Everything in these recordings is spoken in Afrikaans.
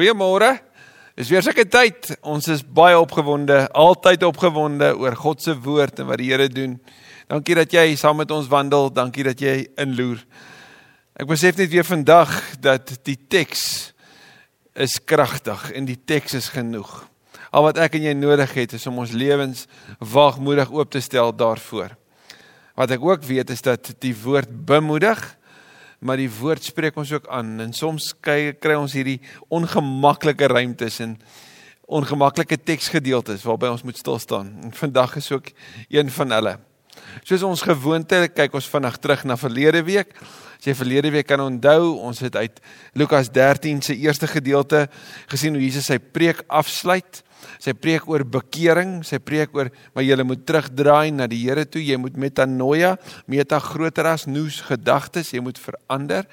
Goeiemôre. Dis weer sulke tyd. Ons is baie opgewonde, altyd opgewonde oor God se woord en wat die Here doen. Dankie dat jy saam met ons wandel. Dankie dat jy inloer. Ek besef net weer vandag dat die teks is kragtig en die teks is genoeg. Al wat ek en jy nodig het is om ons lewens waagmoedig oop te stel daarvoor. Wat ek ook weet is dat die woord bemoedig maar die woord spreek ons ook aan en soms kry, kry ons hierdie ongemaklike ruimtes en ongemaklike teksgedeeltes waarby ons moet stil staan. En vandag is ook een van hulle. Soos ons gewoonte kyk ons vandag terug na verlede week. As jy verlede week kan onthou, ons het uit Lukas 13 se eerste gedeelte gesien hoe Jesus sy preek afsluit sy preek oor bekering, sy preek oor maar jy moet terugdraai na die Here toe, jy moet metanoia, meta groter as nuus gedagtes, jy moet verander.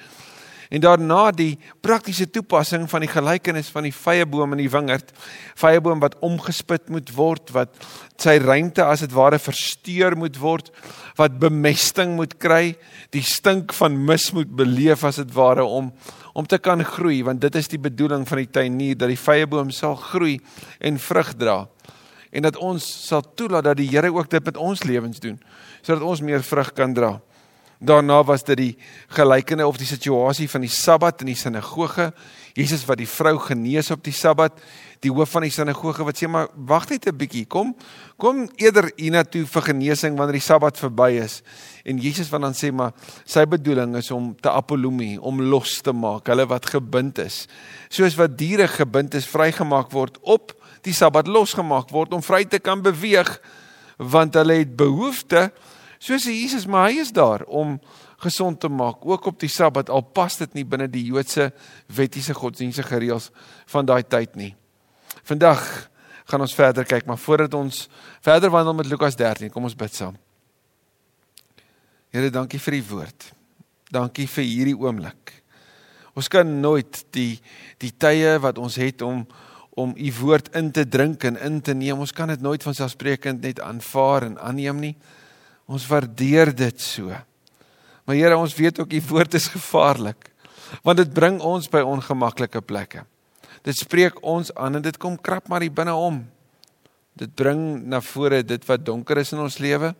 En daarna die praktiese toepassing van die gelykenis van die vyeboom in die wingerd, vyeboom wat omgespit moet word, wat sy ruimte as dit ware versteur moet word, wat bemesting moet kry, die stink van mis moet beleef as dit ware om om te kan groei want dit is die bedoeling van die tuinier dat die vyeboom sal groei en vrug dra en dat ons sal toelaat dat die Here ook dit met ons lewens doen sodat ons meer vrug kan dra. Daarna was dit die gelykene of die situasie van die Sabbat in die sinagoge. Jesus wat die vrou genees op die Sabbat, die hoof van die sinagoge wat sê maar wag net 'n bietjie, kom kom eerder hiernatoe vir genesing wanneer die Sabbat verby is. En Jesus wat dan sê maar sy bedoeling is om te apolomie, om los te maak, hulle wat gebind is. Soos wat diere gebind is, vrygemaak word op die Sabbat losgemaak word om vry te kan beweeg want hulle het behoeftes Soos Jesus, maar hy is daar om gesond te maak ook op die Sabbat al pas dit nie binne die Joodse wettiese godsdienstige reëls van daai tyd nie. Vandag gaan ons verder kyk, maar voordat ons verder wandel met Lukas 13, kom ons bid saam. Here, dankie vir die woord. Dankie vir hierdie oomblik. Ons kan nooit die die tye wat ons het om om u woord in te drink en in te neem, ons kan dit nooit van selfsprekend net aanvaar en aanneem nie. Ons waardeer dit so. Maar Here, ons weet ook u woord is gevaarlik want dit bring ons by ongemaklike plekke. Dit spreek ons aan en dit kom krap maar hier binne om. Dit bring na vore dit wat donker is in ons lewe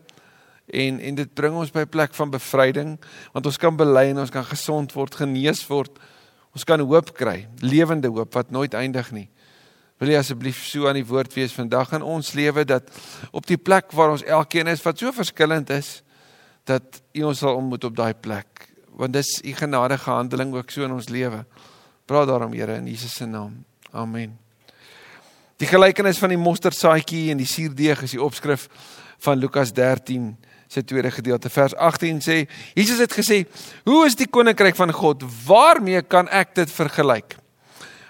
en en dit bring ons by 'n plek van bevryding want ons kan bely en ons kan gesond word, genees word. Ons kan hoop kry, lewende hoop wat nooit eindig nie. Wil jy asseblief so aan die woord wees vandag in ons lewe dat op die plek waar ons elkeen is wat so verskillend is dat U ons sal ontmoet op daai plek want dis U genadige handeling ook so in ons lewe. Praat daarom Here in Jesus se naam. Amen. Die gelykenis van die mosterdsaadjie en die suurdeeg is die opskrif van Lukas 13 se tweede gedeelte vers 18 sê Jesus het gesê: "Hoe is die koninkryk van God? Waarmee kan ek dit vergelyk?"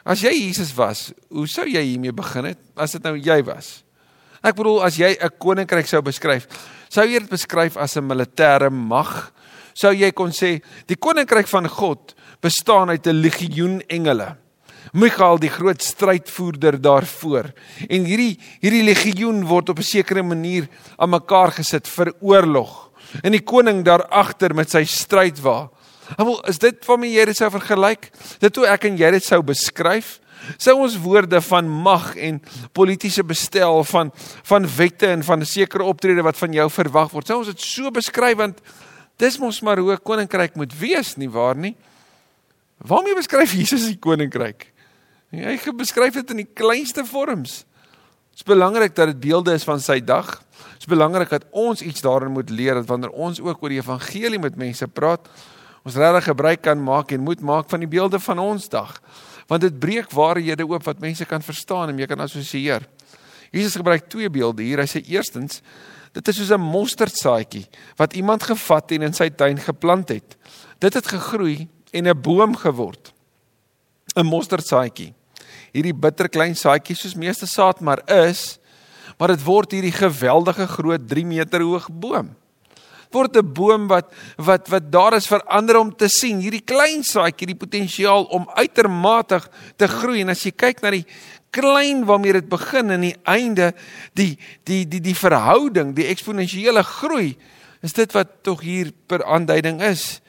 As jy Jesus was, hoe sou jy hiermee begin het as dit nou jy was? Ek bedoel as jy 'n koninkryk sou beskryf, sou jy dit beskryf as 'n militêre mag? Sou jy kon sê die koninkryk van God bestaan uit 'n legioen engele? Michael die groot strydvoerder daarvoor. En hierdie hierdie legioen word op 'n sekere manier aan mekaar gesit vir oorlog. En die koning daar agter met sy strydwa. Wel, is dit waarmee jy dit sou vergelyk? Dit hoe ek en jy dit sou beskryf? Sou ons woorde van mag en politieke bestel van van wette en van 'n sekere optrede wat van jou verwag word. Sou ons dit so beskryf want dis mos maar hoe 'n koninkryk moet wees, nie waar nie? Waarmee beskryf Jesus die koninkryk? Hy beskryf dit in die kleinste vorms. Dit is belangrik dat dit beelde is van sy dag. Dit is belangrik dat ons iets daarin moet leer dat wanneer ons ook oor die evangelie met mense praat, ons regtig gebruik kan maak en moet maak van die beelde van ons dag. Want dit breek waarhede oop wat mense kan verstaan en jy kan assosieer. Jesus gebruik twee beelde hier. Hy sê eerstens dit is soos 'n mosterdsaadjie wat iemand gevat en in sy tuin geplant het. Dit het gegroei en 'n boom geword. 'n Mosterdsaadjie. Hierdie bitter klein saadjie soos meeste saad maar is, maar dit word hierdie geweldige groot 3 meter hoë boom word 'n boom wat wat wat daar is vir ander om te sien. Hierdie klein saadjie, die potensiaal om uitermate te groei en as jy kyk na die klein waarmee dit begin en die einde, die die die die verhouding, die eksponensiële groei, is dit wat tog hier per aanduiding is.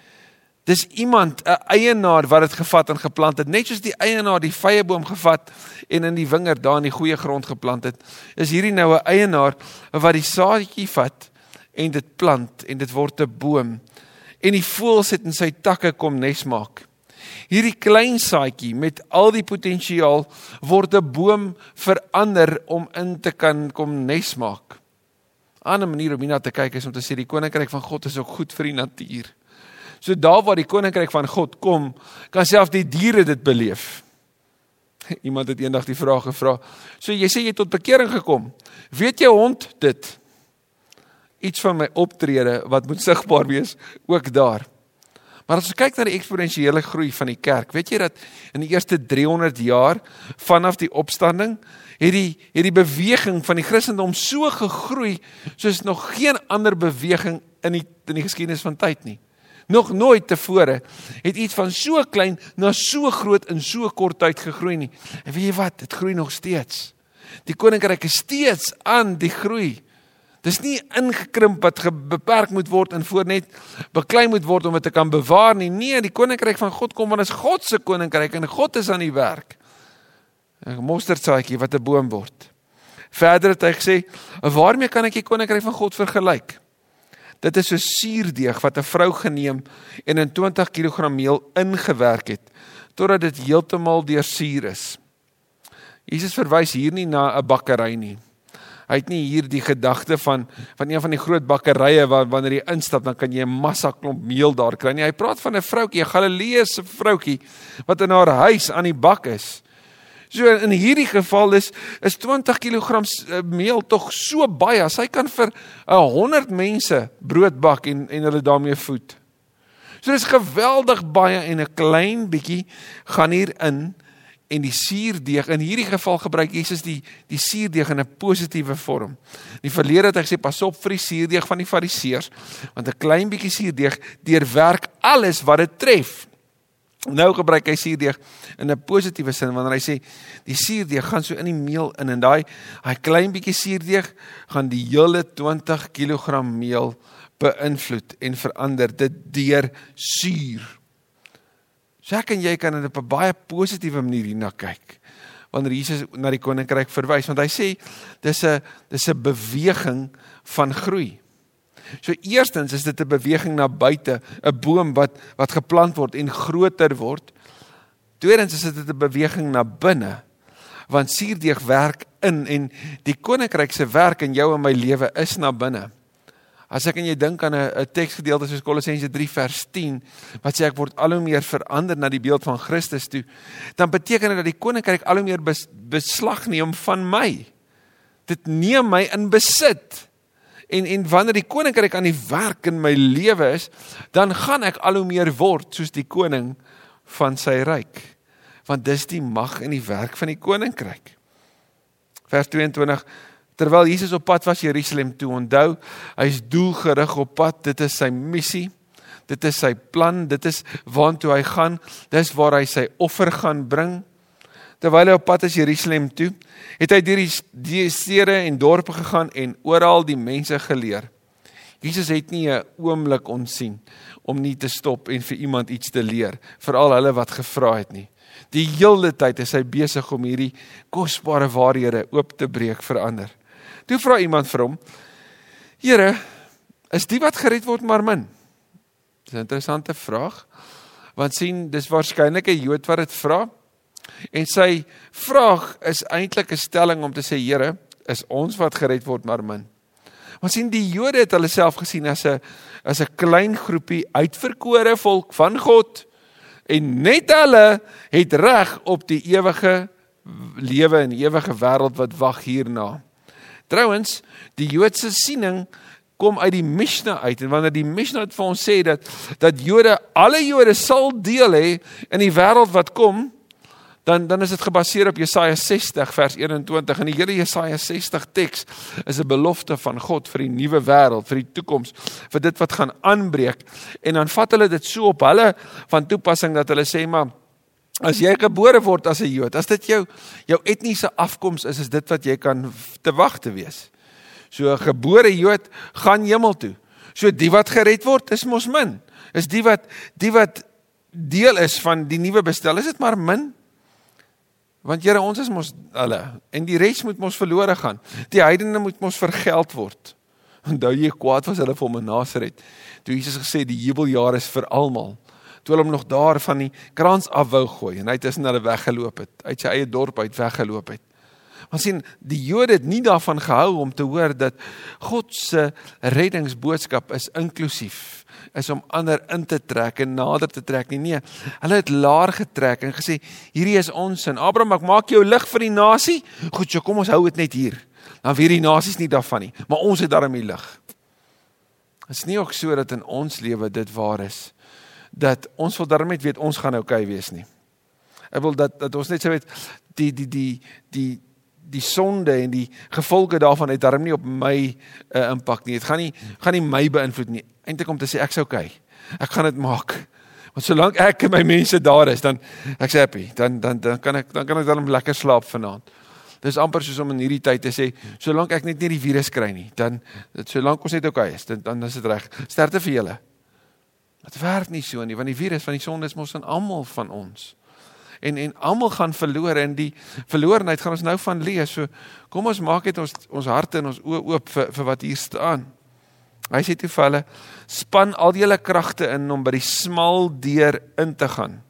Dis iemand, 'n eienaar wat dit gevat en geplant het, net soos die eienaar die vyeboom gevat en in die wingerd daar in die goeie grond geplant het. Is hierdie nou 'n eienaar wat die saadjie vat en dit plant en dit word 'n boom en die voëls het in sy takke kom nes maak. Hierdie klein saadjie met al die potensiaal word 'n boom verander om in te kan kom nes maak. 'n Ander manier om hierna te kyk is om te sê die koninkryk van God is ook goed vir die natuur. So daar waar die koninkryk van God kom, kan selfs die diere dit beleef. Iemand het eendag die vraag gevra. So jy sê jy het tot bekering gekom. Weet jou hond dit? Iets van my optrede wat moet sigbaar wees ook daar. Maar as ons kyk na die eksponensiële groei van die kerk, weet jy dat in die eerste 300 jaar vanaf die opstanding het die het die beweging van die Christendom so gegroei soos nog geen ander beweging in die in die geskiedenis van tyd nie. Nog nooit tevore het iets van so klein na so groot in so kort tyd gegroei nie. En weet jy wat? Dit groei nog steeds. Die koninkryk is steeds aan die groei. Dis nie ingekrimp wat beperk moet word en voor net beklein moet word om dit te kan bewaar nie. Nee, die koninkryk van God kom want is God se koninkryk en God is aan die werk. 'n Mosterdsaadjie wat 'n boom word. Verder het hy gesê, "Waarmee kan ek die koninkryk van God vergelyk?" Dit is so suurdeeg wat 'n vrou geneem en in 20 kg meel ingewerk het totdat dit heeltemal deursuur is. Jesus verwys hier nie na 'n bakkery nie. Hy het nie hier die gedagte van van een van die groot bakkerye waar wanneer jy instap dan kan jy 'n massa klomp meel daar kry nie. Hy praat van 'n vroutjie, 'n Galileese vroutjie wat in haar huis aan die bak is. So in hierdie geval is is 20 kg eh, meel tog so baie. Sy kan vir 100 mense brood bak en en hulle daarmee voed. So dis geweldig baie en 'n klein bietjie gaan hier in en die suurdeeg in hierdie geval gebruik Jesus die die suurdeeg in 'n positiewe vorm. In die verlede het hy gesê pas op vir die suurdeeg van die fariseërs want 'n klein bietjie suurdeeg deurwerk alles wat dit tref. Nou gebruik hy suurdeeg in 'n positiewe sin wanneer hy sê die suurdeeg gaan so in die meel in en daai hy klein bietjie suurdeeg gaan die hele 20 kg meel beïnvloed en verander dit deur suur. So ek en jy kan dit op 'n baie positiewe manier hierna kyk wanneer Jesus na die koninkryk verwys want hy sê dis 'n dis 'n beweging van groei. So eerstens is dit 'n beweging na buite, 'n boom wat wat geplant word en groter word. Tweedens is dit 'n beweging na binne. Want suurdeeg werk in en die koninkryk se werk in jou en my lewe is na binne. As ek en jy dink aan 'n teksgedeelte soos Kolossense 3 vers 10 wat sê ek word al hoe meer verander na die beeld van Christus toe, dan beteken dit dat die koninkryk al hoe meer bes, beslag neem van my. Dit neem my in besit. En en wanneer die koninkryk aan die werk in my lewe is, dan gaan ek al hoe meer word soos die koning van sy ryk. Want dis die mag en die werk van die koninkryk. Vers 22 Terwyl Jesus op pad was Jerusalem toe, onthou, hy's doelgerig op pad. Dit is sy missie. Dit is sy plan. Dit is waartoe hy gaan. Dis waar hy sy offer gaan bring terwyl hy op pad is Jerusalem toe, het hy deur die stede en dorpe gegaan en oral die mense geleer. Jesus het nie 'n oomblik onsien om nie te stop en vir iemand iets te leer, veral hulle wat gevra het nie. Die hele tyd is hy besig om hierdie kosbare waarhede oop te breek vir ander. Toe vra iemand vir hom: "Here, is die wat gered word maar min?" Dis 'n interessante vraag. Want sien, dis waarskynlik 'n Jood wat dit vra. En sy vraag is eintlik 'n stelling om te sê Here, is ons wat gered word maar min. Want sien die Jode het hulle self gesien as 'n as 'n klein groepie uitverkore volk van God en net hulle het reg op die ewige lewe en ewige wêreld wat wag hierna. Trouwens, die Joodse siening kom uit die Mishnah uit en wanneer die Mishnah vir ons sê dat dat Jode alle Jode sal deel hê in die wêreld wat kom, dan dan is dit gebaseer op Jesaja 60 vers 21 en die hele Jesaja 60 teks is 'n belofte van God vir die nuwe wêreld, vir die toekoms, vir dit wat gaan aanbreek. En dan vat hulle dit so op hulle van toepassing dat hulle sê maar as jy gebore word as 'n Jood, as dit jou jou etniese afkoms is, is dit wat jy kan te wag te wees. So 'n gebore Jood gaan hemel toe. So die wat gered word is mos min. Is die wat die wat deel is van die nuwe bestel, is dit maar min? Want Here, ons is mos hulle en die res moet mos verlore gaan. Die heidene moet mos vergeld word. Onthou jy kwaad was hulle vir hom in Nasaret. Toe Jesus gesê die jubeljaar is vir almal. Toe hulle hom nog daar van die krans af wou gooi en hy tussen hulle weggeloop het, uit sy eie dorp uit weggeloop het. Want sien, die Jode het nie daarvan gehou om te hoor dat God se reddingsboodskap is inklusief is om ander in te trek en nader te trek nie. Nee, hulle het laer getrek en gesê hierdie is ons sin. Abraham, ek maak jou lig vir die nasie. Goed, so kom ons hou dit net hier. Dan vir die nasies nie daarvan nie, maar ons het daarmee lig. Dit is nie ook so dat in ons lewe dit waar is dat ons wil daarmee weet ons gaan oukei okay wees nie. Ek wil dat dat ons net sê weet die die die die die sonde en die gevolge daarvan het darm nie op my 'n uh, eh, impak nie. Dit gaan nie gaan nie my beïnvloed nie. Eintlik om te sê ek's okay. Ek gaan dit maak. Want solank ek en my mense daar is, dan ek's happy. Dan dan dan kan ek dan kan ek dan lekker slaap vanaand. Dis amper soos om in hierdie tyd te sê, solank ek net nie die virus kry nie, dan dit solank ons net okay is, dan dan is dit reg. Sterkte vir julle. Dit werk nie so nie, want die virus van die sonde is mos aan almal van ons en en almal gaan verloor en die verlorenheid gaan ons nou van lees. So kom ons maak dit ons ons harte en ons oë oop vir vir wat hier staan. Hy sê toe vir hulle span al julle kragte in om by die smal deur in te gaan.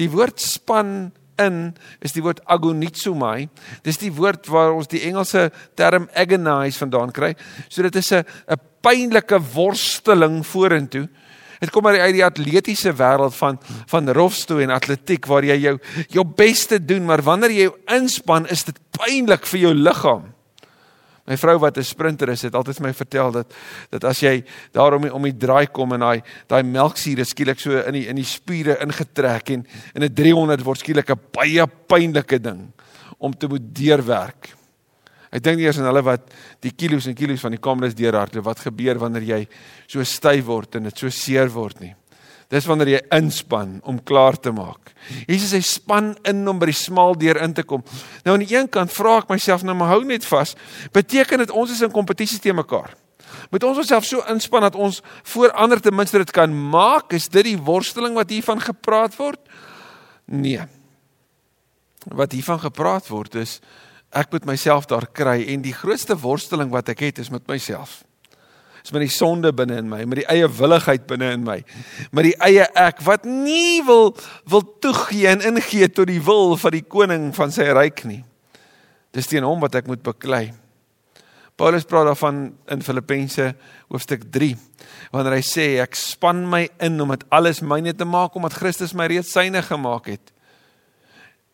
Die woord span in is die woord agonizomai. Dis die woord waar ons die Engelse term agonize vandaan kry. So dit is 'n 'n pynlike worsteling vorentoe. Dit kom uit die atletiese wêreld van van rolstoel en atletiek waar jy jou jou beste doen, maar wanneer jy inspann, is dit pynlik vir jou liggaam. My vrou wat 'n sprinter is, het altyd my vertel dat dat as jy daarom om die draai kom en daai daai melksuur skielik so in die in die spiere ingetrek en in 'n 300 word skielik 'n baie pynlike ding om te moet deurwerk. Ek dink eers aan hulle wat die kilos en kilos van die kameras deurhardloop. Wat gebeur wanneer jy so styf word en dit so seer word nie? Dis wanneer jy inspann om klaar te maak. Jesus hy span in om by die smal deur in te kom. Nou aan die een kant vra ek myself nou maar hou net vas. Beteken dit ons is in kompetisie te mekaar? Moet ons onsself so inspann dat ons voor ander ten minste dit kan maak? Is dit die worsteling wat hiervan gepraat word? Nee. Wat hiervan gepraat word is ek moet myself daar kry en die grootste worsteling wat ek het is met myself. Is met die sonde binne in my, met die eie willigheid binne in my, met die eie ek wat nie wil wil toegee en ingee tot die wil van die koning van sy ryk nie. Dis teen hom wat ek moet beklei. Paulus praat daarvan in Filippense hoofstuk 3 wanneer hy sê ek span my in om dit alles myne te maak omdat Christus my reeds syne gemaak het.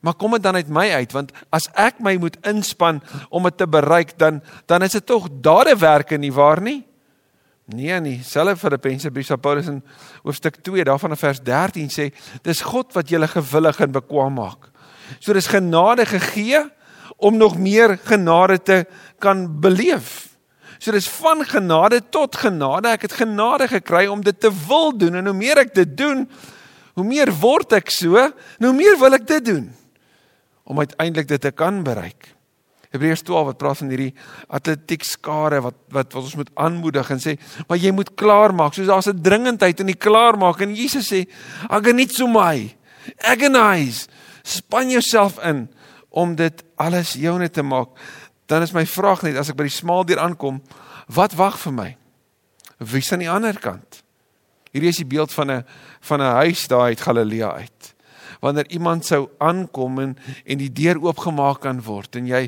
Maar kom dit dan uit my uit want as ek my moet inspann om dit te bereik dan dan is dit tog dadewerke nie waar nie? Nee nee, selfe Filippense brief van Paulus in hoofstuk 2 daarvan in vers 13 sê dis God wat julle gewillig en bekwam maak. So dis genade gegee om nog meer genade te kan beleef. So dis van genade tot genade. Ek het genade gekry om dit te wil doen en hoe meer ek dit doen, hoe meer word ek so, en hoe meer wil ek dit doen om uiteindelik dit te kan bereik. Hebreërs 12 wat praat van hierdie atletiek skare wat wat wat ons moet aanmoedig en sê, maar jy moet klaar maak. Soos daar's 'n dringendheid in die klaar maak en Jesus sê, "Agonito my. Agonize. Span jouself in om dit alles joune te maak." Dan is my vraag net as ek by die smaal deur aankom, wat wag vir my? Wie is aan die ander kant? Hierdie is die beeld van 'n van 'n huis daar uit Galilea uit wanneer iemand sou aankom en en die deur oopgemaak kan word en jy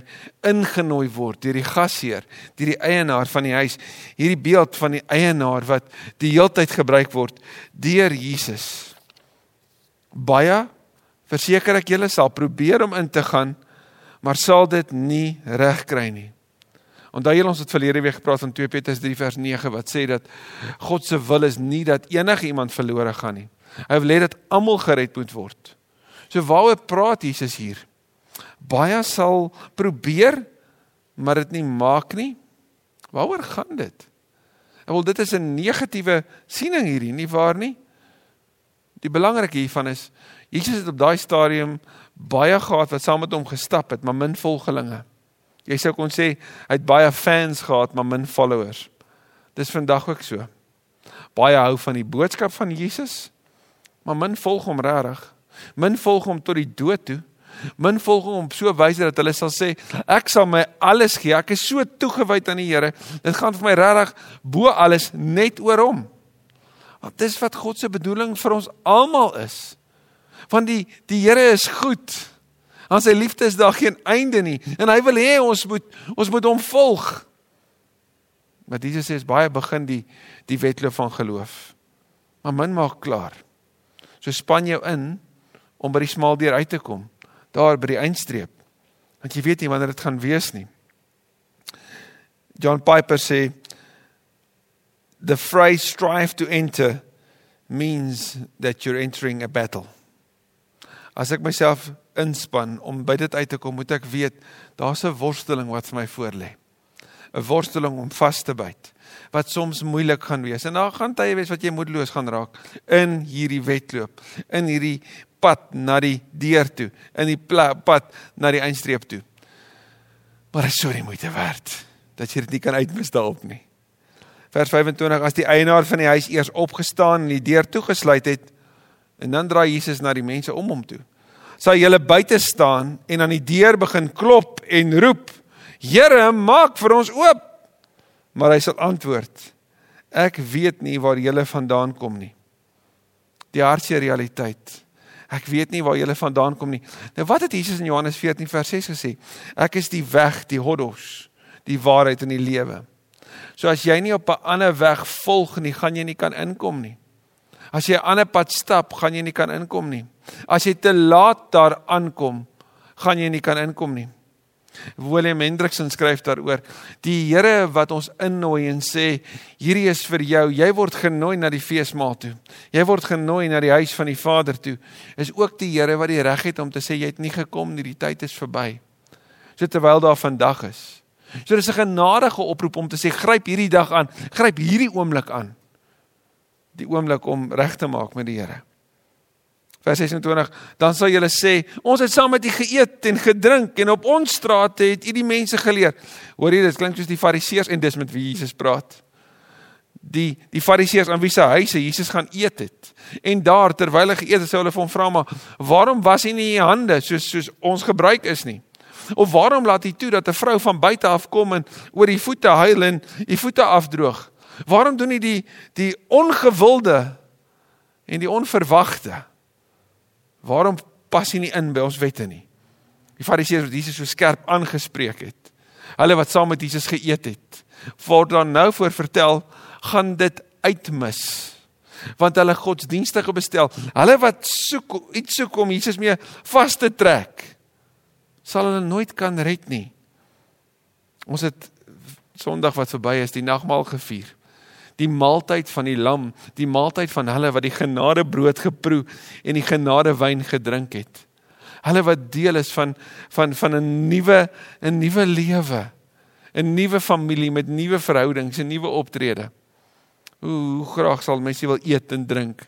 ingenooi word deur die gasheer, deur die eienaar van die huis. Hierdie beeld van die eienaar wat die heeltyd gebruik word deur Jesus. Baie verseker ek julle sal probeer om in te gaan, maar sal dit nie reg kry nie. Onthou julle ons het verlede week gepraat van 2 Petrus 3 vers 9 wat sê dat God se wil is nie dat enige iemand verlore gaan nie. Hy wil hê dat almal gered moet word. So waaroor praat Jesus hier? Baie sal probeer, maar dit nie maak nie. Waaroor gaan dit? Ek wil dit is 'n negatiewe siening hierdie, nie waar nie? Die belangrike hiervan is Jesus het op daai stadium baie gehad wat saam met hom gestap het, maar min volgelinge. Jy sou kon sê hy het baie fans gehad, maar min followers. Dis vandag ook so. baie hou van die boodskap van Jesus, maar min volg hom regtig. Min volg hom tot die dood toe. Min volg hom so wyse dat hulle sal sê ek sal my alles gee. Ek is so toegewyd aan die Here. Dit gaan vir my regtig bo alles net oor hom. Want dis wat God se bedoeling vir ons almal is. Want die die Here is goed. Aan sy liefde is daar geen einde nie en hy wil hê ons moet ons moet hom volg. Maar Jesus sê is baie begin die die wedloop van geloof. Maar min maak klaar. So span jou in om by die smal deur uit te kom, daar by die eindstreep. Want jy weet nie wanneer dit gaan wees nie. John Piper sê the phrase strive to enter means that you're entering a battle. As ek myself inspann om by dit uit te kom, moet ek weet daar's 'n worsteling wat vir my voorlê. 'n Worsteling om vas te byt wat soms moeilik gaan wees. En daar gaan tye wees wat jy moedeloos gaan raak in hierdie wedloop, in hierdie pad na die deur toe, in die pad na die eindstreep toe. Maar dit is so die moeite werd dat jy dit nie kan uitmis daarop nie. Vers 25 as die eienaar van die huis eers opgestaan en die deur toegesluit het en dan draai Jesus na die mense om hom toe sal julle buite staan en aan die deur begin klop en roep: Here, maak vir ons oop. Maar hy sal antwoord: Ek weet nie waar julle vandaan kom nie. Die hartse realiteit. Ek weet nie waar julle vandaan kom nie. Nou wat het Jesus in Johannes 14 vers 6 gesê? Ek is die weg, die hodos, die waarheid en die lewe. So as jy nie op 'n ander weg volg nie, gaan jy nie kan inkom nie. As jy 'n ander pad stap, gaan jy nie kan inkom nie. As jy te laat daar aankom, gaan jy nie kan inkom nie. Willem Hendriksen skryf daaroor: Die Here wat ons innooi en sê, hierdie is vir jou. Jy word genooi na die feesmaal toe. Jy word genooi na die huis van die Vader toe. Is ook die Here wat die reg het om te sê jy het nie gekom nie, die tyd is verby. So terwyl daar vandag is. So dis 'n genadige oproep om te sê gryp hierdie dag aan, gryp hierdie oomblik aan die oomblik om reg te maak met die Here. Vers 26 dan sal julle sê ons het saam met u geëet en gedrink en op ons strate het u die mense geleer. Hoor jy dit klink soos die fariseërs en dis met wie Jesus praat. Die die fariseërs aan wie se huise Jesus gaan eet het. En daar terwyl hy geëet het sou hulle vir hom vra maar waarom was hy nie u hande soos soos ons gebruik is nie? Of waarom laat hy toe dat 'n vrou van buite af kom en oor die voete huil en die voete afdroog? Waarom doen hy die die ongewilde en die onverwagte? Waarom pas hy nie in by ons wette nie? Die Fariseërs wat Jesus so skerp aangespreek het. Hulle wat saam met Jesus geëet het, word dan nou voor vertel gaan dit uitmis. Want hulle godsdienstige bestel, hulle wat soek iets soek om Jesus mee vas te trek, sal hulle nooit kan red nie. Ons het Sondag wat verby is, die nagmaal gevier die maaltyd van die lam, die maaltyd van hulle wat die genadebrood geproe en die genadewyn gedrink het. Hulle wat deel is van van van 'n nuwe 'n nuwe lewe, 'n nuwe familie met nuwe verhoudings, 'n nuwe optrede. Hoe, hoe graag sal mense wil eet en drink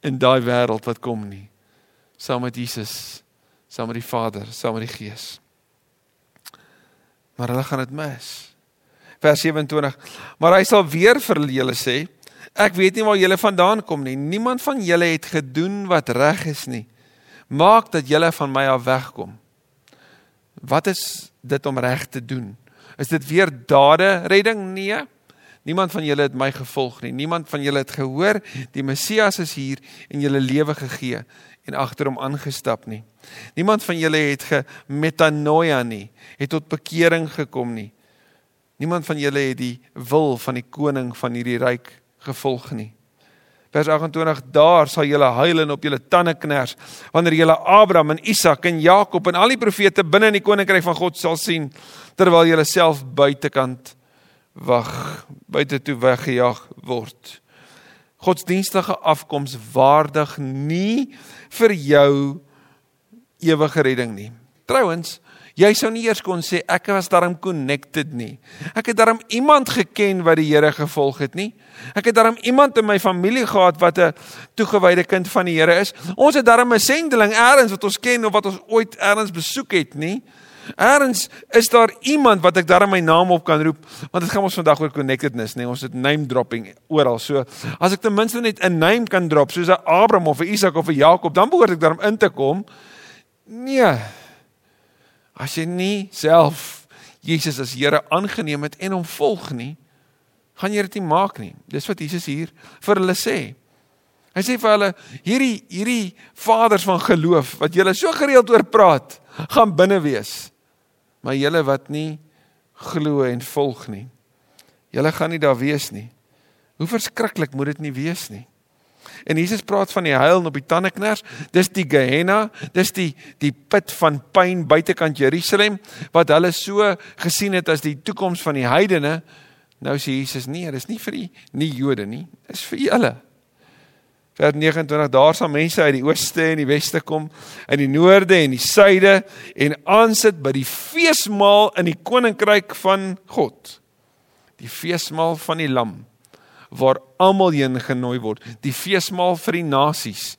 in daai wêreld wat kom nie. Saam met Jesus, saam met die Vader, saam met die Gees. Maar hulle gaan dit mis vers 27. Maar hy sal weer vir julle sê, ek weet nie waar julle vandaan kom nie. Niemand van julle het gedoen wat reg is nie. Maak dat julle van my af wegkom. Wat is dit om reg te doen? Is dit weer dade redding? Nee. Niemand van julle het my gevolg nie. Niemand van julle het gehoor die Messias is hier en julle lewe gegee en agter hom aangestap nie. Niemand van julle het gemetanoia nie, het tot bekering gekom nie. Niemand van julle het die wil van die koning van hierdie ryk gevolg nie. Vers 28: Daar sal julle huil en op julle tande kners wanneer julle Abraham en Isak en Jakob en al die profete binne in die koninkryk van God sal sien terwyl julle self buitekant wag, buite toe weggejaag word. Godsdienstige afkoms waardig nie vir jou ewige redding nie. Trouwens, Jy sou nie eers kon sê ek was daarom connected nie. Ek het daarom iemand geken wat die Here gevolg het nie. Ek het daarom iemand in my familie gehad wat 'n toegewyde kind van die Here is. Ons het daarom 'n sendeling eers wat ons ken of wat ons ooit eers besoek het nie. Eerens is daar iemand wat ek daar my naam op kan roep, want dit gaan ons vandag oor connectedness, nê? Nee, ons het name dropping oral. So as ek ten minste net 'n name kan drop, soos 'n Abraham of 'n Isak of 'n Jakob, dan behoort ek daarom in te kom. Nee. As jy nie self Jesus as Here aangeneem het en hom volg nie, gaan jy dit nie maak nie. Dis wat Jesus hier vir hulle sê. Hy sê vir hulle hierdie hierdie vaders van geloof wat julle so gereeld oor praat, gaan binne wees. Maar julle wat nie glo en volg nie, julle gaan nie daar wees nie. Hoe verskriklik moet dit nie wees nie. En Jesus praat van die huil op die tandeknars. Dis die Gehenna, dis die die put van pyn buitekant Jerusalem wat hulle so gesien het as die toekoms van die heidene. Nou sê Jesus nee, dis nie vir die nie Jode nie, dis vir julle. Vers 29 daar sal mense uit die ooste en die weste kom, uit die noorde en die suide en aansit by die feesmaal in die koninkryk van God. Die feesmaal van die lam waar almal heen genooi word, die feesmaal vir die nasies.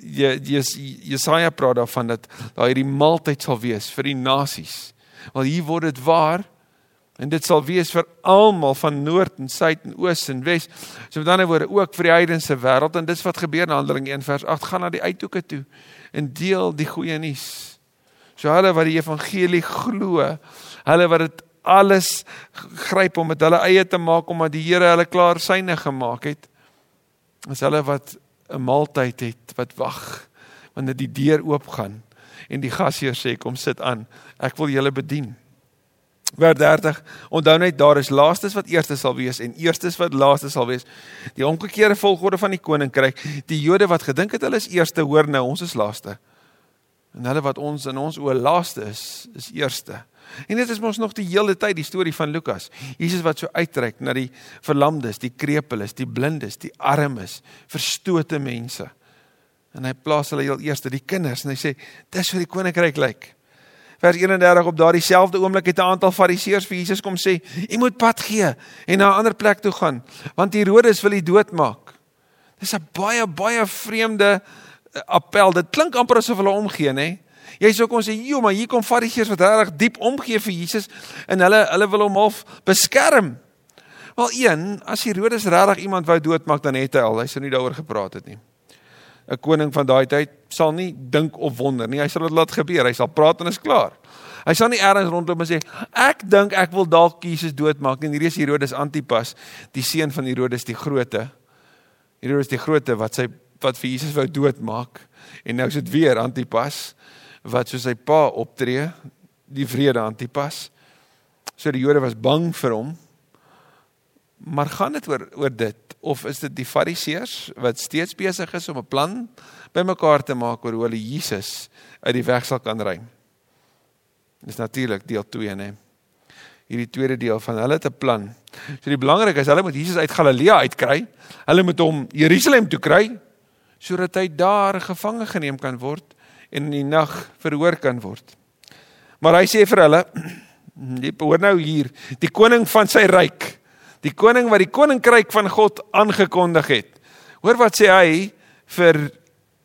Jesaja praat daarvan dat daar hierdie maaltyd sal wees vir die nasies. Want hier word dit waar En dit sal wees vir almal van noord en suid en oos en wes. So met ander woorde ook vir die heidense wêreld en dis wat gebeur in Handelinge 1 vers 8 gaan na die uithoeke toe en deel die goeie nuus. So hulle wat die evangelie glo, hulle wat dit alles gryp om dit hulle eie te maak omdat die Here hulle klaar syne gemaak het. As hulle wat 'n maaltyd het wat wag wanneer die deur oopgaan en die gasheer sê kom sit aan, ek wil julle bedien. Vers 30. Onthou net daar is laastes wat eerstes sal wees en eerstes wat laastes sal wees. Die omgekeerde volgorde van die koninkryk. Die Jode wat gedink het hulle is eerste, hoor nou ons is laaste. En hulle wat ons in ons oë laaste is, is eerste. En dit is mos nog die hele tyd die storie van Lukas. Jesus wat so uitreik na die verlamdes, die krepeles, die blindes, die armes, verstote mense. En hy plaas hulle heel eerste, die kinders, en hy sê, "Dis hoe die koninkryk lyk." Vers 31 op daardie selfde oomblik het 'n aantal fariseërs vir Jesus kom sê: "U moet pad gee en na 'n ander plek toe gaan, want Herodes wil u doodmaak." Dis 'n baie baie vreemde eh, appel. Dit klink amper asof hulle omgee, nê? Jy sou kon sê, "Jo, maar hier kom fariseërs wat regtig diep omgee vir Jesus en hulle hulle wil hom half beskerm." Wel een, as Herodes regtig iemand wou doodmaak, dan het hy al, hy sou nie daaroor gepraat het nie. 'n koning van daai tyd sal nie dink of wonder nie. Hy sal dit laat gebeur. Hy sal praat en is klaar. Hy sal nie eers rondloop en sê ek dink ek wil dalk Jesus doodmaak nie. Hierdie is Herodes Antipas, die seun van Herodes die Grote. Herodes die Grote wat sy wat vir Jesus wou doodmaak. En nou is dit weer Antipas wat soos sy pa optree, die vrede Antipas. So die Jode was bang vir hom. Maar gaan dit oor oor dit of is dit die Fariseërs wat steeds besig is om 'n plan bymekaar te maak oor hoe hulle Jesus uit die weg sal kan ruim? Dis natuurlik deel 2 nê. Hierdie tweede deel van hulle te plan. So die belangrike is hulle moet Jesus uit Galilea uitkry. Hulle moet hom Jerusalem toe kry sodat hy daar gevange geneem kan word en in die nag verhoor kan word. Maar hy sê vir hulle, hoor nou hier, die koning van sy ryk die koning wat die koninkryk van God aangekondig het. Hoor wat sê hy vir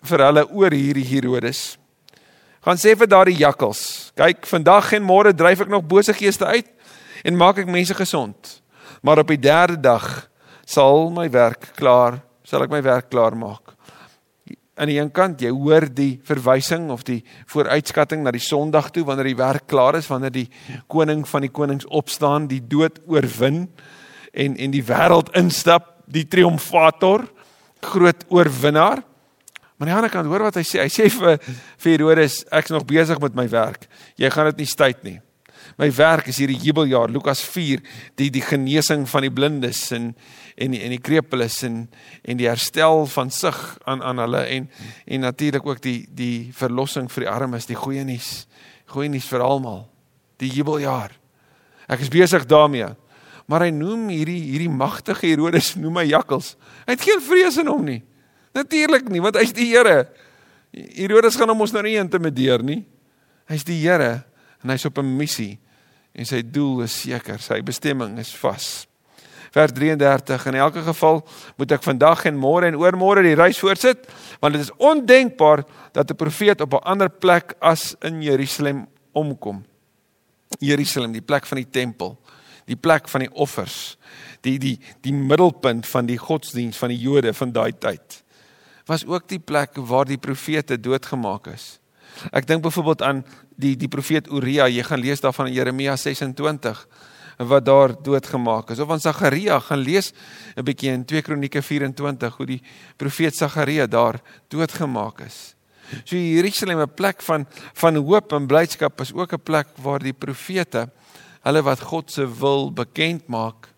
vir hulle oor hierdie Herodes. Gaan sê vir daardie jakkals, kyk, vandag en môre dryf ek nog bose geeste uit en maak ek mense gesond. Maar op die derde dag sal my werk klaar, sal ek my werk klaar maak. Aan die een kant, jy hoor die verwysing of die vooruitskatting na die Sondag toe wanneer die werk klaar is, wanneer die koning van die konings opstaan, die dood oorwin en en die wêreld instap, die triomfator, groot oorwinnaar. Maar aan die ander kant, hoor wat hy sê. Hy sê vir vir Herodes, ek's nog besig met my werk. Jy gaan dit nie stuit nie. My werk is hierdie jubeljaar, Lukas 4, die die genesing van die blindes en en die, en die krepeles en en die herstel van sig aan aan hulle en en natuurlik ook die die verlossing vir die armes, die goeie nuus. Goeie nuus vir almal. Die jubeljaar. Ek is besig daarmee maar hy noem hierdie hierdie magtige Herodes noem hy jakkals. Hy het geen vrees in hom nie. Natuurlik nie, want hy's die Here. Herodes gaan hom ons nou nie intimideer nie. Hy's die Here en hy's op 'n missie en sy doel is seker, sy bestemming is vas. Vers 33 in elke geval moet ek vandag en môre en oormôre die reis voortsit want dit is ondenkbaar dat 'n profeet op 'n ander plek as in Jerusalem omkom. Jerusalem, die plek van die tempel, die plek van die offers, die die die middelpunt van die godsdiens van die Jode van daai tyd. Was ook die plek waar die profete doodgemaak is. Ek dink byvoorbeeld aan die die profeet Uria, jy gaan lees daarvan in Jeremia 26 wat daar doodgemaak is. Of aan Sagaria gaan lees 'n bietjie in 2 Kronieke 24 hoe die profeet Sagaria daar doodgemaak is. So Jerusalem 'n plek van van hoop en blydskap is ook 'n plek waar die profete hulle wat God se wil bekend maak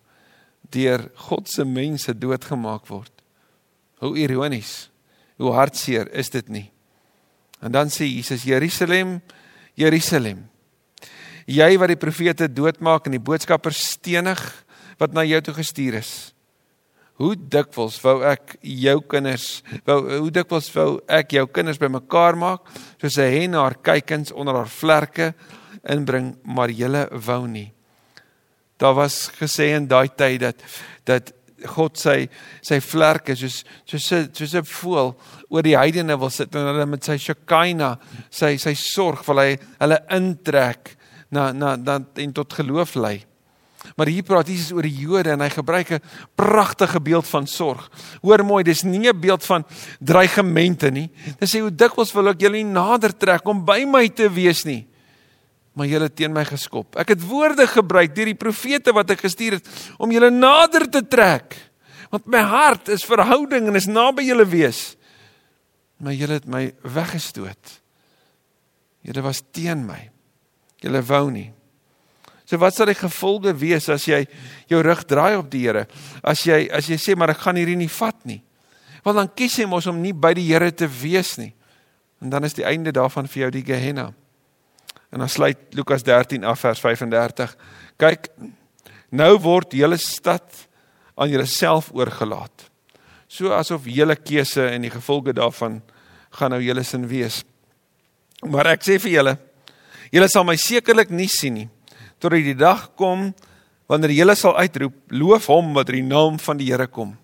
deur God se mense doodgemaak word. Hoe ironies. Hoe hartseer is dit nie? En dan sê Jesus Jerusalem, Jerusalem. Jy wat die profete doodmaak en die boodskappers stenig wat na jou toe gestuur is. Hoe dikwels wou ek jou kinders wou hoe dikwels wou ek jou kinders bymekaar maak soos 'n hen haar kykens onder haar vlerke inbring maar julle wou nie. Daar was gesê in daai tyd dat dat God sy sy vlerke soos soos soos 'n voël oor die heidene wil sit en hulle met sy shakaina sy sy sorg wil hy hulle intrek na na dan en tot geloof lei. Maar hier praat Jesus oor die Jode en hy gebruik 'n pragtige beeld van sorg. Hoor mooi, dis nie 'n beeld van dreigemente nie. Dit sê hoe dikwels wil ek julle nader trek om by my te wees nie. Maar julle teen my geskop. Ek het woorde gebruik deur die profete wat ek gestuur het om julle nader te trek. Want my hart is verhouding en is naby julle wees. Maar julle het my weggestoot. Julle was teen my. Julle wou nie. So wat sal die gevolge wees as jy jou rug draai op die Here? As jy as jy sê maar ek gaan hierdie nie vat nie. Want dan kies jy mos om nie by die Here te wees nie. En dan is die einde daarvan vir jou die Gehenna. En dan sluit Lukas 13 af vers 35. Kyk, nou word julle stad aan julleself oorgelaat. So asof julle keuse en die gevolge daarvan gaan nou julle sin wees. Maar ek sê vir julle, julle sal my sekerlik nie sien nie tot die dag kom wanneer jy sal uitroep loof hom wat in die naam van die Here kom.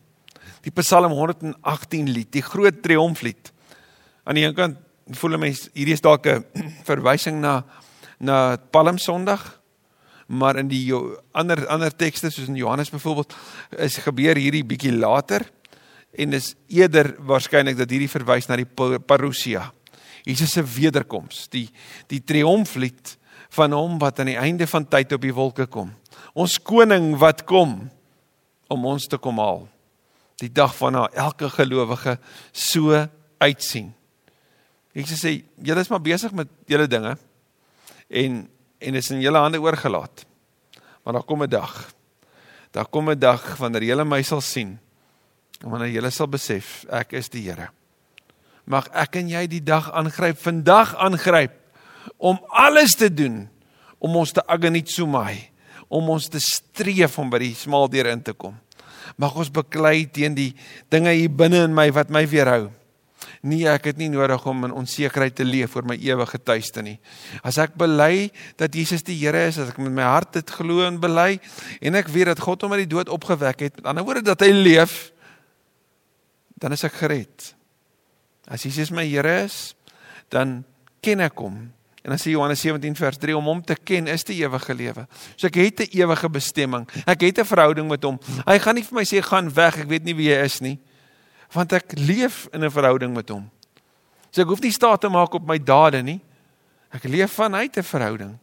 Die Psalm 118 lied, die groot triomflied. Aan die een kant voel mense hierdie is dalk 'n verwysing na na Palm Sondag, maar in die ander ander tekste soos in Johannes byvoorbeeld is gebeur hierdie bietjie later en is eerder waarskynlik dat hierdie verwys na die parousia. Jesus se wederkoms, die die triomflied van hom wat aan die einde van tyd op die wolke kom. Ons koning wat kom om ons te kom haal. Die dag van na elke gelowige so uitsien. Jesus sê julle is maar besig met julle dinge en en is in julle hande oorgelaat. Maar daar kom 'n dag. Daar kom 'n dag wanneer julle my sal sien en wanneer julle sal besef ek is die Here. Mag ek en jy die dag aangryp, vandag aangryp om alles te doen om ons te aganitsumai, om ons te streef om by die smal deur in te kom. Mag ons beklei teen die dinge hier binne in my wat my weerhou. Nee, ek het nie nodig om in onsekerheid te leef oor my ewige tuiste nie. As ek bely dat Jesus die Here is, as ek met my hart dit glo en bely en ek weet dat God hom uit die dood opgewek het, met ander woorde dat hy leef, dan is ek gered. As Jesus my Here is, dan ken ek hom En dan sê Johannes 17 vers 3 om hom te ken is die ewige lewe. So ek het 'n ewige bestemming. Ek het 'n verhouding met hom. Hy gaan nie vir my sê gaan weg, ek weet nie wie jy is nie. Want ek leef in 'n verhouding met hom. So ek hoef nie staat te maak op my dade nie. Ek leef vanuit 'n verhouding.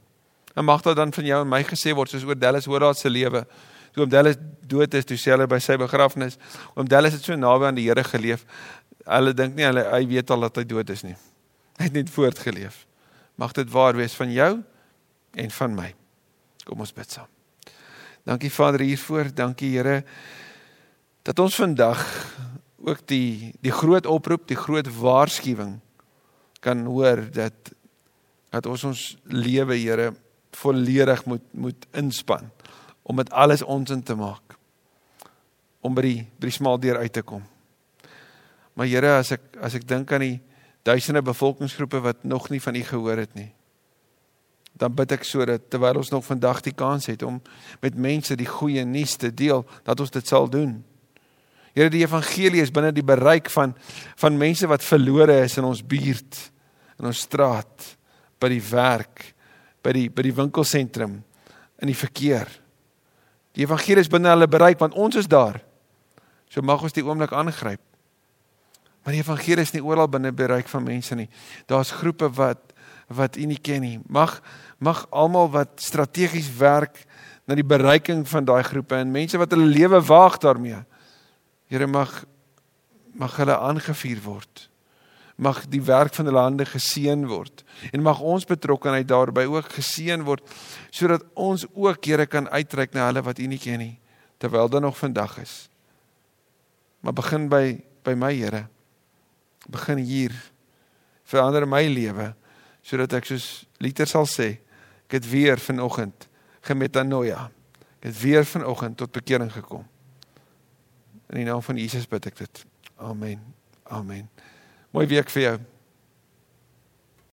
En mag dit dan van jou en my gesê word soos oor Dallas Horace se lewe. Toe om Dallas dood is, toe sê hulle by sy begrafnis, om Dallas het so naby aan die Here geleef. Hulle dink nie hulle hy weet al dat hy dood is nie. Hy het net voortgeleef. Mag dit waar wees van jou en van my. Kom ons bid saam. Dankie Vader hiervoor. Dankie Here dat ons vandag ook die die groot oproep, die groot waarskuwing kan hoor dat dat ons ons lewe Here volledig moet moet inspann om dit alles ons in te maak om by die by die smal deur uit te kom. Maar Here, as ek as ek dink aan die duisende bevolkingsgroepe wat nog nie van U gehoor het nie. Dan bid ek sodat terwyl ons nog vandag die kans het om met mense die goeie nuus te deel, dat ons dit sal doen. Here, die evangelie is binne die bereik van van mense wat verlore is in ons buurt, in ons straat, by die werk, by die by die winkelsentrum in die verkeer. Die evangelie is binne hulle bereik want ons is daar. So mag ons die oomblik aangryp. Maar die evangelie is nie oral binne bereik van mense nie. Daar's groepe wat wat u nie ken nie. Mag mag almal wat strategies werk na die bereiking van daai groepe en mense wat hulle lewe waag daarmee. Here mag mag hulle aangevuur word. Mag die werk van hulle hande geseën word en mag ons betrokkeheid daarbey ook geseën word sodat ons ook Here kan uitreik na hulle wat U nie ken nie terwyl dit nog vandag is. Maar begin by by my Here. Begin hier. Verander my lewe sodat ek soos Liter sal sê, ek het weer vanoggend gemetanoia. Ek het weer vanoggend tot bekering gekom. In die naam van Jesus bid ek dit. Amen. Amen. Mooi week vir jou.